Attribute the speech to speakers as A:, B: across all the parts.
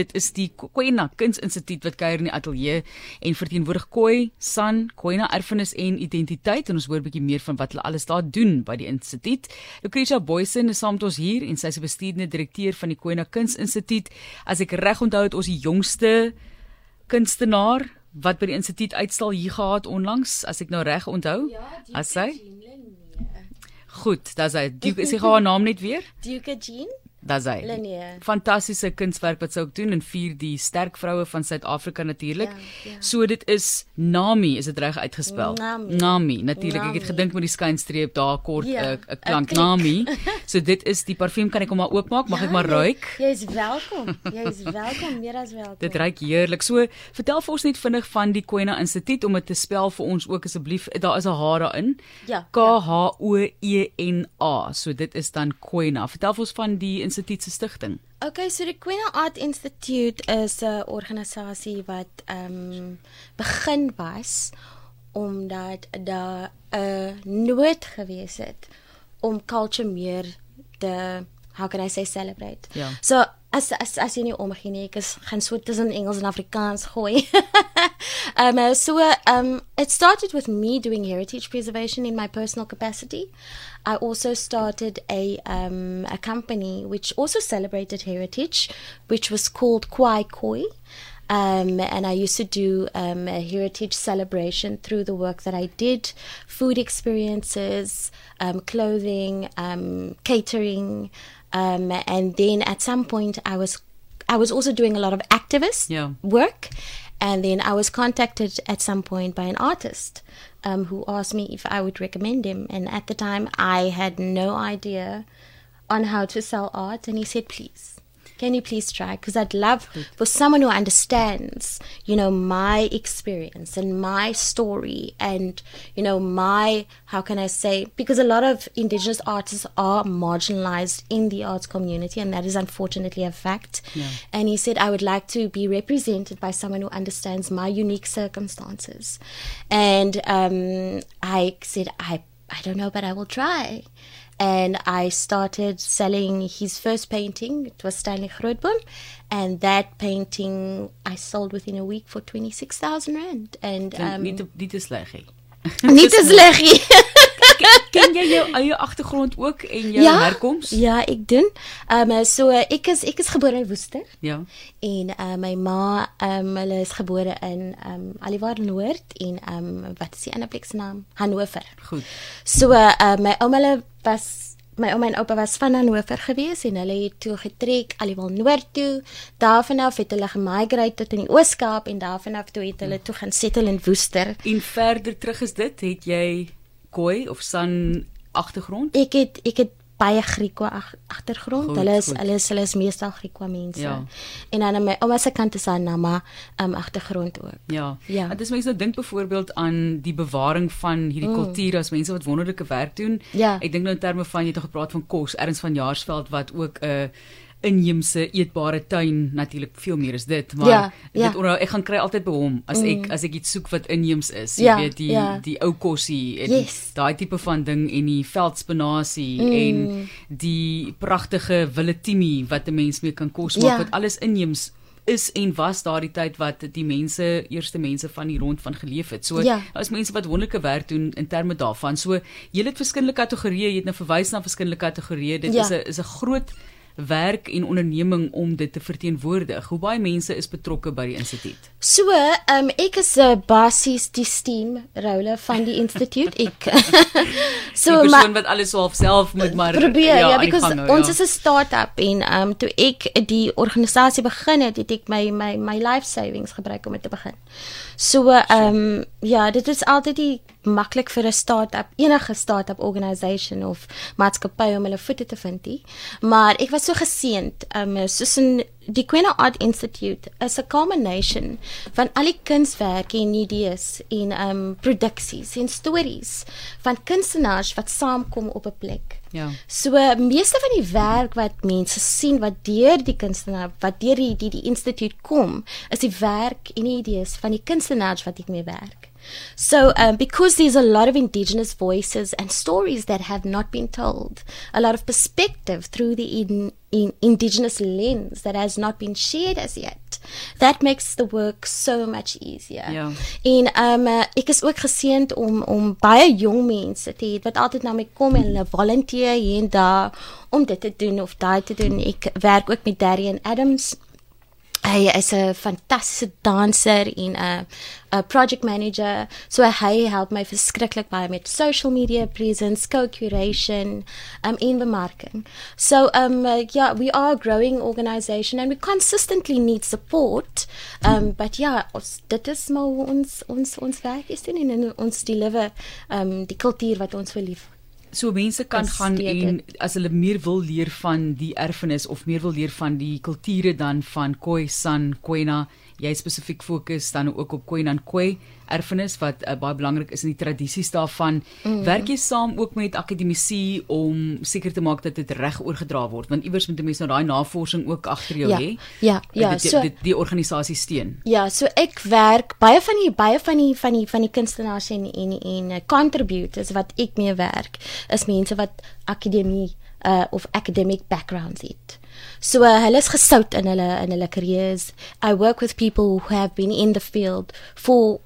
A: Dit is die Kwena Kunsinstituut wat kuier in die ateljee en verteenwoordig Koi, San, Kwena erfenis en identiteit en ons hoor 'n bietjie meer van wat hulle alles daar doen by die instituut. Lucretia Boysen is saam met ons hier en sy is die bestuurende direkteur van die Kwena Kunsinstituut. As ek reg onthou het ons die jongste kunstenaar wat by die instituut uitstal hier gehad onlangs, as ek nou reg onthou.
B: Ja,
A: as sy Goed, dis hy. Duke, is hy haar naam net weer?
B: Duke Jean
A: Dis hy.
B: Linear.
A: Fantastiese kunswerk wat sy ook doen en vier die sterk vroue van Suid-Afrika natuurlik.
B: Ja, ja.
A: So dit is Nami, is dit reg uitgespel?
B: Nami.
A: Nami, natuurlik. Ek het gedink met die skynstreep daar kort 'n
B: Ja,
A: 'n klank. Nami. So dit is die parfuum kan ek hom maar oopmaak? Mag ek maar
B: Ja,
A: ruik?
B: Jy is welkom. Jy is welkom, meer as welkom.
A: Dit ruik heerlik. So vertel vir ons net vinnig van die Kwena Instituut om dit te spel vir ons ook asseblief. Daar is 'n H daarin.
B: Ja,
A: K H O E N A. So dit is dan Kwena. Vertel vir ons van die instituut se stigting.
B: Okay, so die Queen Art Institute is 'n organisasie wat ehm um, begin was omdat daar 'n nood gewees het om culture meer te how can I say celebrate.
A: Ja.
B: So as as as jy nie omgee nie, ek is gaan so tussen Engels en Afrikaans gooi. um uh, so um it started with me doing heritage preservation in my personal capacity. I also started a um a company which also celebrated heritage, which was called Kwai Koi. Um, and I used to do um, a heritage celebration through the work that I did, food experiences, um, clothing, um, catering, um, and then at some point I was I was also doing a lot of activist
A: Yeah.
B: work, and then I was contacted at some point by an artist um, who asked me if I would recommend him, and at the time I had no idea on how to sell art, and he said, "Please." Can you please try? Because I'd love for someone who understands, you know, my experience and my story and, you know, my, how can I say, because a lot of Indigenous artists are marginalized in the arts community, and that is unfortunately a fact.
A: Yeah.
B: And he said, I would like to be represented by someone who understands my unique circumstances. And um, I said, I, I don't know, but I will try and I started selling his first painting. It was Stanley Grootboom, and that painting I sold within a week for twenty six thousand rand. And
A: Um,
B: um,
A: nie te, nie te sleg nie.
B: nie te sleg nie.
A: Ken jy jou eie agtergrond ook en jou
B: ja,
A: herkoms?
B: ja, ek doen. Um so ek is ek is gebore in Woester
A: Ja.
B: en uh, my ma um hulle is gebore in um Aliwar Noord en um wat is die ander plek se naam? Hannover.
A: Goed.
B: So uh, my ouma hulle was my ouma en oupa was van Hannover gewees en hulle het toe getrek alhoewel noord toe. Daarvan af het hulle gemigrate tot in die Oos-Kaap en daarvan af toe het hulle toe gaan settle in Woester.
A: En verder terug is dit, het jy Koi of San agtergrond?
B: Ek het ek het baie Griekwa ag- agtergrond.
A: Goed,
B: Hulle is
A: goed.
B: hulle is hulle is meestal Griekwa mense.
A: Ja.
B: En dan aan my ouma se kant is haar namma um agtergrond ook.
A: Ja.
B: Ja.
A: Want as mense nou dink byvoorbeeld aan die bewaring van hierdie kultuur as mense wat wonderlike werk doen.
B: Mm. Ja.
A: Ek dink nou in terme van jy het gepraat van kos, erns van Jaarsveld wat ook 'n uh, inheemse eetbare tuin natuurlik veel meer is dit, maar
B: Ja, ja.
A: dit onthou ek gaan kry altyd by hom as ek as ek iets soek wat inheems is, jy
B: Ja,
A: weet die
B: ja.
A: die ou kossie en
B: Yes.
A: daai tipe van ding en die veldspinasie
B: Mm.
A: en die pragtige willetimi wat 'n mens mee kan kos maak
B: Ja.
A: wat alles inheems is en was daardie tyd wat die mense eerste mense van die rond van geleef het. So
B: Ja.
A: daar is mense wat wonderlike werk doen in terme daarvan. So jy het verskillende kategorieë, jy het nou verwys na verskillende kategorieë. Dit
B: Ja.
A: is 'n is 'n groot werk en onderneming om dit te verteenwoordig. Hoe baie mense is betrokke by die instituut?
B: So, um ek is uh, basies die steam rolle van die instituut. Ek
A: So die persoon wat alles self self moet maar
B: probeer ja, ja because
A: gang hou,
B: ons
A: ja.
B: is 'n start-up en um toe ek die organisasie begin het, het ek my my my life savings gebruik om dit te begin. So um ja, dit is altyd die maklik vir 'n start-up, enige start-up organisation of maatskappy om hulle voete te vind nie. Maar ek was so geseënd um soos in die Queen Art Institute is 'n culmination van al die kunswerke en idees en um produksies en stories van kunstenaars wat saamkom op 'n plek.
A: Ja.
B: So meeste van die werk wat mense sien wat deur die kunstenaar wat deur die die, die instituut kom, is die werk en die idees van die kunstenaars wat ek mee werk. So, um, because there's a lot of indigenous voices and stories that have not been told, a lot of perspective through the in, in indigenous lens that has not been shared as yet. That makes the work so much easier.
A: Ja.
B: En um uh, ek is ook geseënd om om baie jong mense te hê wat altyd na my kom en hulle volunteer hier en daar om dit te doen of daai te doen. Ek werk ook met Darian Adams hy is 'n fantastiese danser en 'n 'n project manager. So hy help my verskriklik baie met social media presence, co-curation, um en bemarking. So um uh, yeah, we are a growing organization and we consistently need support. Um but yeah, ons, dit is maar ons ons ons werk is doen en ons deliver um die kultuur wat ons wil lief
A: So mense kan gaan en as hulle meer wil leer van die erfenis of meer wil leer van die kulture dan van Khoi San Kwena jy spesifiek fokus dan ook op Khoi Nan Khoi erfenis wat uh, baie belangrik is in die tradisies daarvan. Mm. Werk jy saam ook met akademici om seker te maak dat dit reg oorgedra word want iewers moet 'n mens nou daai navorsing ook agter jou
B: ja,
A: hê.
B: Ja, ja,
A: dit,
B: so
A: die, die, organisasie steun.
B: Ja, so ek werk baie van die baie van die van die van die kunstenaars en en en contributors wat ek mee werk is mense wat akademie uh of academic backgrounds het. So uh, hulle is gesout in hulle in hulle careers. I work with people who have been in the field for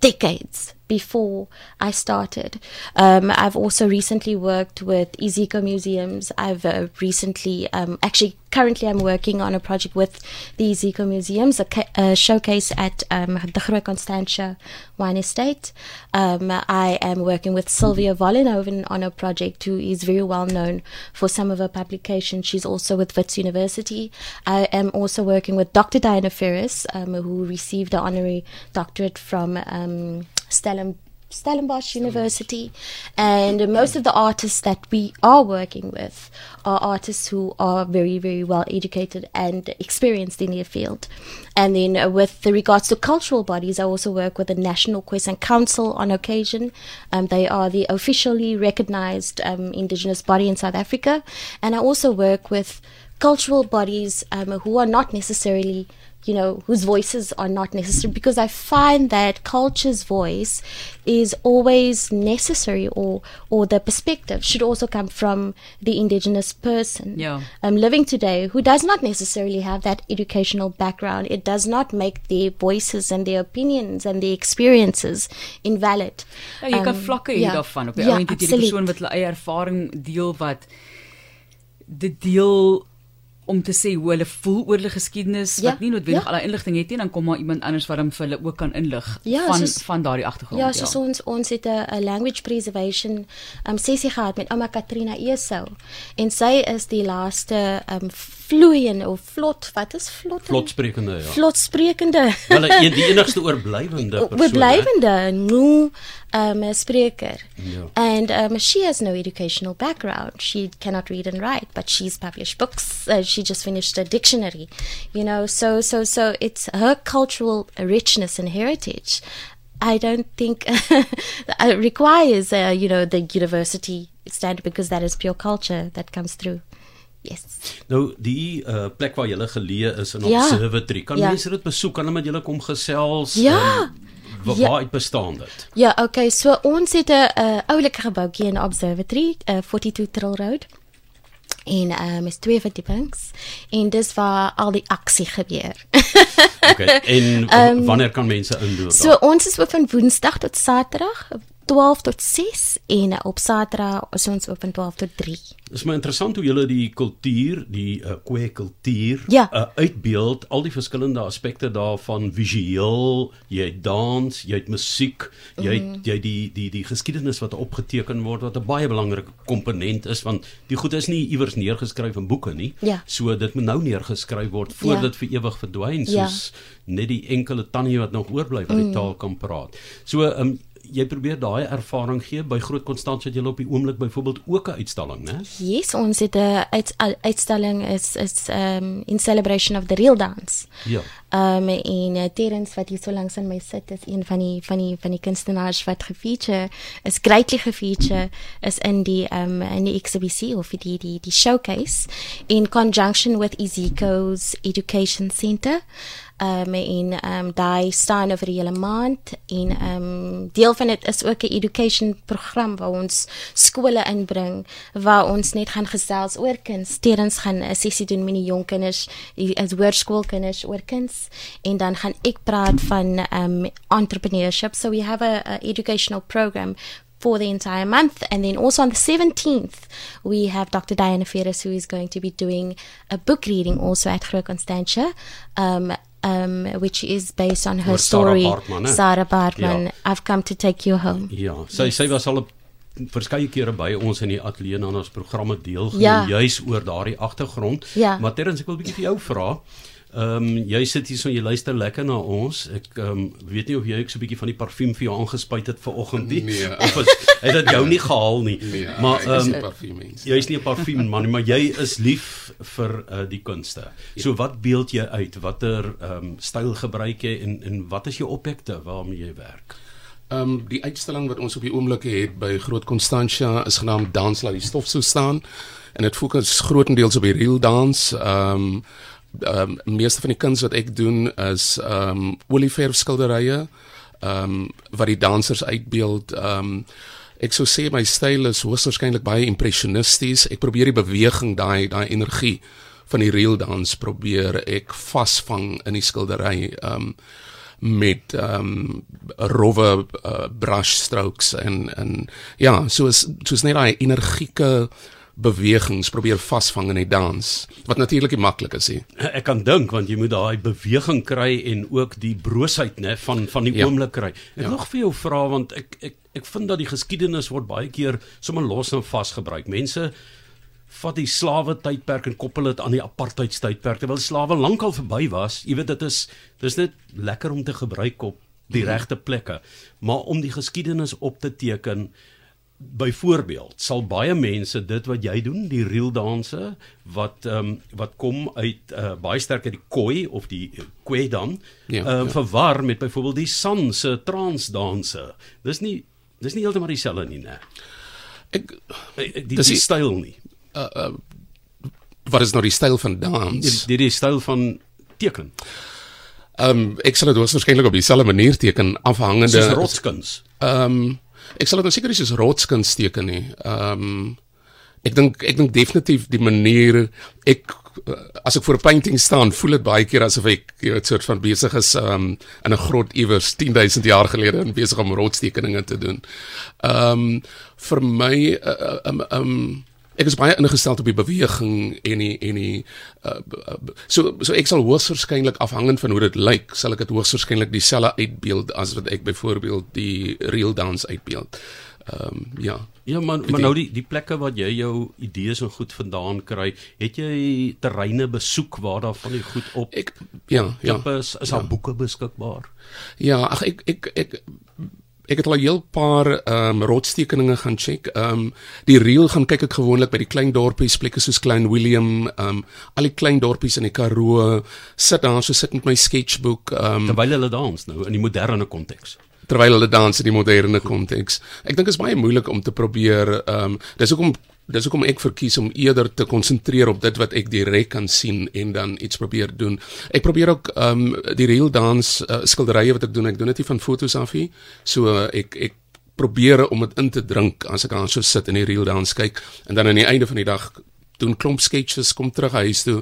B: decades before I started. Um, I've also recently worked with Ezeco Museums. I've uh, recently, um, actually, currently, I'm working on a project with the Ezeco Museums, a, ca- a showcase at um, the Groot Constantia Wine Estate. Um, I am working with Sylvia Vollenhoven on a project who is very well known for some of her publications. She's also with Wits University. I am also working with Dr. Diana Ferris, um, who received an honorary doctorate from um, Stellen, Stellenbosch University. And most of the artists that we are working with are artists who are very, very well educated and experienced in their field. And then with the regards to cultural bodies, I also work with the National Queensland Council on occasion. Um, they are the officially recognized um, Indigenous body in South Africa. And I also work with cultural bodies um, who are not necessarily you know, whose voices are not necessary because I find that culture's voice is always necessary or or the perspective should also come from the indigenous person
A: yeah.
B: um, living today who does not necessarily have that educational background. It does not make their voices and their opinions and their experiences invalid.
A: Ja, jy kan
B: Um,
A: vlakke
B: ja.
A: hier daarvan op die
B: Ja,
A: ouend het jy die
B: absoluut.
A: persoon wat hulle eie ervaring deel wat dit deel om te sê hoe hulle voel oor hulle geskiedenis
B: Ja,
A: wat nie noodwendig
B: ja.
A: al daai inligting het nie dan kom maar iemand anders wat hom vir hulle ook kan inlig
B: Ja,
A: van
B: soos-
A: van daardie agtergrond
B: Ja, soos ons ons het 'n language preservation um sessie gehad met ouma Katrina Esau en sy is die laaste um vloeiende of vlot, wat is vlot?
C: Vlotsprekende ja.
B: Vlot sprekende.
C: Wel een die enigste oorblywende persoon.
B: Oorblywende no um spreker.
C: Ja.
B: And um she has no educational background. She cannot read and write, but she's published books. Uh, she just finished a dictionary. You know, so so so it's her cultural richness and heritage. I don't think uh, requires uh, you know the university standard because that is pure culture that comes through. Yes.
C: Nou die uh, plek waar jy geleë is in
B: Ja.
C: Observatory. Kan
B: Ja.
C: mense dit besoek? Kan hulle met julle kom gesels?
B: Ja.
C: En wa-
B: Ja.
C: Waar uit bestaan dit?
B: Ja, okay, so ons het 'n uh, oulike gebouetjie in Observatory, uh, 42 Trill Road. En ehm um, is twee verdiepings en dis waar al die aksie gebeur.
C: Okay. En um, wanneer kan mense inloop?
B: so ons is oop van Woensdag tot Saterdag 12 tot 6 en op Saterdag is ons oop van 12 tot 3.
C: Dit is my interessant hoe julle die kultuur, die uh, Khoi kultuur
B: Ja.
C: uh, uitbeeld, al die verskillende aspekte daarvan, visueel, jy het dans, jy het musiek, jy het,
B: Mhm.
C: jy het die die die geskiedenis wat opgeteken word wat 'n baie belangrike komponent is want die goed is nie iewers neergeskryf in boeke nie.
B: Ja.
C: So dit moet nou neergeskryf word voor
B: Ja.
C: dit vir ewig verdwyn
B: Ja.
C: soos net die enkele tannie wat nog oorbly wat die
B: Mm.
C: taal kan praat. So um, jy probeer daai ervaring gee by Groot Konstansie het jy op die oomblik byvoorbeeld ook 'n uitstalling, né?
B: Yes, ons het 'n uit, uitstalling is is um in celebration of the real dance.
C: Ja.
B: Um en uh, Terrence wat hier so langs aan my sit is een van die van die van die kunstenaars wat gefeature is greatly gefeature is in die um in die exhibition of die die die showcase in conjunction with Ezeko's Education Center um en um daai staan oor die hele maand en um deel van dit is ook 'n education program waar ons skole inbring waar ons net gaan gesels oor kuns. Terens gaan 'n sessie doen met die jong kinders, as hoërskoolkinders oor kuns en dan gaan ek praat van um entrepreneurship. So we have a, a educational program for the entire month. And then also on the 17th, we have Dr. Diana Ferris, who is going to be doing a book reading also at Groot Constantia. Um, um, which is based on her story,
C: Sarah Bartman.
B: Sarah Bartman
C: Ja.
B: I've come to take you home.
C: Ja, sy sy was al 'n verskeie kere by ons in die ateljee aan ons programme deelgeneem
B: Ja.
C: juis oor daardie agtergrond.
B: Ja.
C: Maar Terrens, ek wil 'n bietjie vir jou vra. Ehm um, jy sit hier so jy luister lekker na ons. Ek ehm um, weet nie of jy ook so 'n bietjie van die parfuum vir jou aangespuit het vanoggend nie.
D: Nee.
C: Of is, het dit jou nie gehaal nie.
D: Nee,
C: maar ehm
D: parfummens.
C: Jy is nie 'n parfuum man maar jy is lief vir uh, die kunste. So wat beeld jy uit? Watter ehm um, styl gebruik jy en en wat is jou objekte waarmee jy werk?
D: Ehm um, die uitstalling wat ons op die oomblik het by Groot Constantia is genaamd Dans laat die stof so staan en dit fokus grootendeels op die reel dans. Ehm um, ehm um, meeste van die kuns wat ek doen is ehm um, olieverf skilderye ehm um, wat die dansers uitbeeld. Ehm um, ek sou sê my styl is hoogstwaarskynlik baie impressionisties. Ek probeer die beweging, daai daai energie van die reel dans probeer ek vasvang in die skildery. Ehm um, met ehm um, rowwe uh, brush strokes en en ja, soos soos net daai energieke bewegings probeer vasvang in die dans wat natuurlik nie maklik is nie.
C: Ek kan dink want jy moet daai beweging kry en ook die broosheid nê van van die
D: Ja.
C: oomblik kry. Ek
D: Ja.
C: nog vir jou vra want ek ek ek vind dat die geskiedenis word baie keer sommer los en vas gebruik. Mense vat die slawe tydperk en koppel dit aan die apartheid tydperk terwyl slawe lankal verby was. Jy weet dit is dis net lekker om te gebruik op die regte plekke. Maar om die geskiedenis op te teken Byvoorbeeld sal baie mense dit wat jy doen, die reel danse wat ehm um, wat kom uit uh, baie sterk uit die koi of die kwe dan,
D: Ja,
C: um,
D: ja.
C: verwar met byvoorbeeld die san se transdanse. Dis nie dis nie heeltemal dieselfde nie, né?
D: Ek
C: Die, die, die
D: die-
C: styl nie.
D: wat is nou die styl van
C: Die
D: dans?
C: die, die styl van teken.
D: Ehm um, ek sal dit waarskynlik op dieselfde manier teken afhangende
C: Soos rotskuns.
D: Ehm um, ek sal dit nou seker nie soos rotskuns teken nie. Ehm um, ek dink ek dink definitief die manier ek uh, as ek voor 'n painting staan, voel dit baie keer asof ek weet soort van besig is um, in 'n grot iewers 10000 jaar gelede en besig om rotstekeninge te doen. Ehm um, vir my ehm uh, um, um, ek is baie ingestel op die beweging en die en die uh, b- so so ek sal hoogstwaarskynlik afhangend van hoe dit lyk, sal ek dit hoogstwaarskynlik dieselfde uitbeeld as wat ek byvoorbeeld die reel dans uitbeeld. Ehm um, ja.
C: Ja, maar maar nou die die plekke wat jy jou idees en goed vandaan kry, het jy terreine besoek waar daar van die goed op
D: Ek ja, ja.
C: Is, is daar boeke beskikbaar?
D: Ja, ag ek ek ek ek het al 'n heel paar ehm um, rotstekeninge gaan check. Ehm um, die reel gaan kyk ek gewoonlik by die klein dorpies, plekke soos Klein Willem, ehm um, al die klein dorpies in die Karoo, sit daar so sit met my sketchboek, ehm um,
C: Terwyl hulle dans nou in die moderne konteks.
D: terwyl hulle dans in die moderne konteks. Ek dink dit is baie moeilik om te probeer ehm um, dis hoekom dis hoekom ek verkies om eerder te konsentreer op dit wat ek direk kan sien en dan iets probeer doen. Ek probeer ook ehm um, die real dans uh, skilderye wat ek doen, ek doen dit nie van fotos af nie. So uh, ek ek probeer om dit in te drink as ek aan so sit in die real dans kyk en dan aan die einde van die dag doen klomp sketches, kom terug huis toe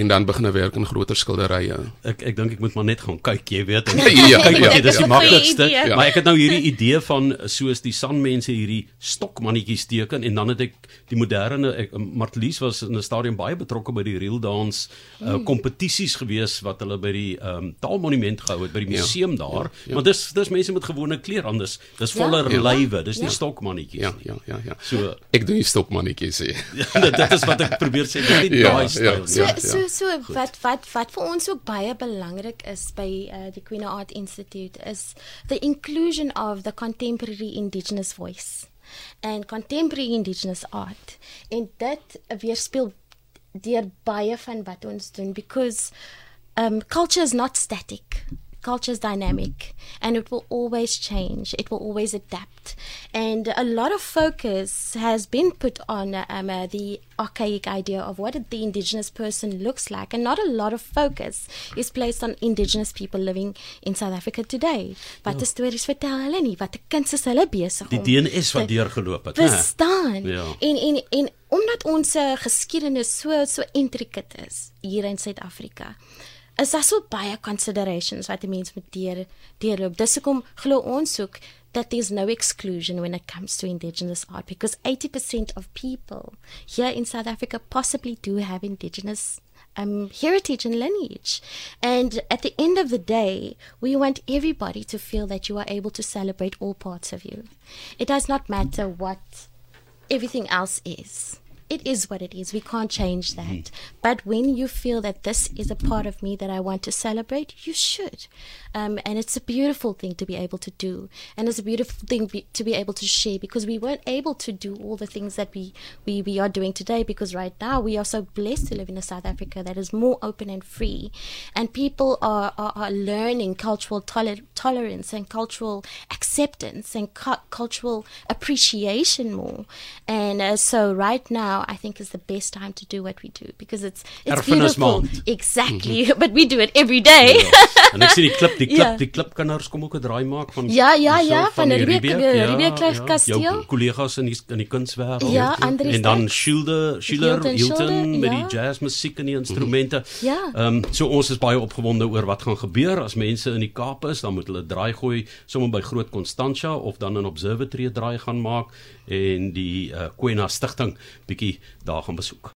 D: en dan begin ek werk in groter skilderye.
C: Ek ek dink ek moet maar net gaan kyk, jy weet. En,
D: Ja,
C: kyk wat
D: ja,
C: jy dis die
B: ja.
C: maklikste.
B: Goeie idee.
C: Ja. Maar ek het nou hierdie idee van soos die sanmense hierdie stokmannetjies teken en dan het ek die moderne ek Martelies was in 'n stadium baie betrokke by die reel dans uh, kompetisies gewees wat hulle by die um, taalmonument gehou het by die
D: Ja.
C: museum daar.
D: Ja, ja.
C: Maar dis dis mense met gewone klere aan. Dis dis
B: Ja.
C: voller
D: Ja.
C: lywe. Dis nie
B: Ja.
C: stokmannetjies
D: Ja,
C: nie.
D: ja, ja, ja.
C: So
D: Ek doen nie stokmannetjies nie.
C: dit is wat ek probeer sê, dis nie
D: Ja,
C: daai
D: ja,
C: styl
B: So
C: nie.
D: ja.
B: so so wat wat wat vir ons ook baie belangrik is by uh, die Queen Art Institute is the inclusion of the contemporary indigenous voice and contemporary indigenous art. En dit weerspieël deur baie van wat ons doen because um, culture is not static. Culture is dynamic and it will always change. It will always adapt. And a lot of focus has been put on um, uh, the archaic idea of what the indigenous person looks like, and not a lot of focus is placed on indigenous people living in South Africa today. Wat ja. stories vertel hulle nie? Wat kind is hulle besig
C: om? Die DNS wat deurgeloop het,
B: né? Verstaan. Ja. En en en omdat ons geskiedenis so so intricate is hier in Suid-Afrika is daar so baie considerations wat die mens moet deur deurloop. Dis hoekom glo ons ook that there's no exclusion when it comes to indigenous art because 80% of people here in South Africa possibly do have indigenous um, heritage and lineage. And at the end of the day, we want everybody to feel that you are able to celebrate all parts of you. It does not matter what everything else is it is what it is. We can't change that. Mm. But when you feel that this is a part of me that I want to celebrate, you should. Um, and it's a beautiful thing to be able to do. And it's a beautiful thing be, to be able to share because we weren't able to do all the things that we, we, we are doing today because right now we are so blessed to live in a South Africa that is more open and free. And people are, are, are learning cultural toler- tolerance and cultural acceptance and cu- cultural appreciation more. And uh, so right now, I think is the best time to do what we do because it's it's beautiful. Exactly, mm-hmm. but we do it every day.
C: Ja, ja. En ek sien die klip, die klip, ja. die klipkinders kom ook 'n draai maak van
B: Ja, ja, ja, van die Riebeek Riebeek ja, ja, Kasteel. Jou
C: kollegas in die in die kunswêreld.
B: Ja, Andries.
C: En dan Schilder, Schiller, Hilton met ja. die jazzmusiek en die instrumente.
B: Ja.
C: Ehm um, so ons is baie opgewonde oor wat gaan gebeur as mense in die Kaap is, dan moet hulle draai gooi sommer by Groot Constantia of dan in Observatory draai gaan maak en die uh, Kwena stigting bietjie daar gaan besoek.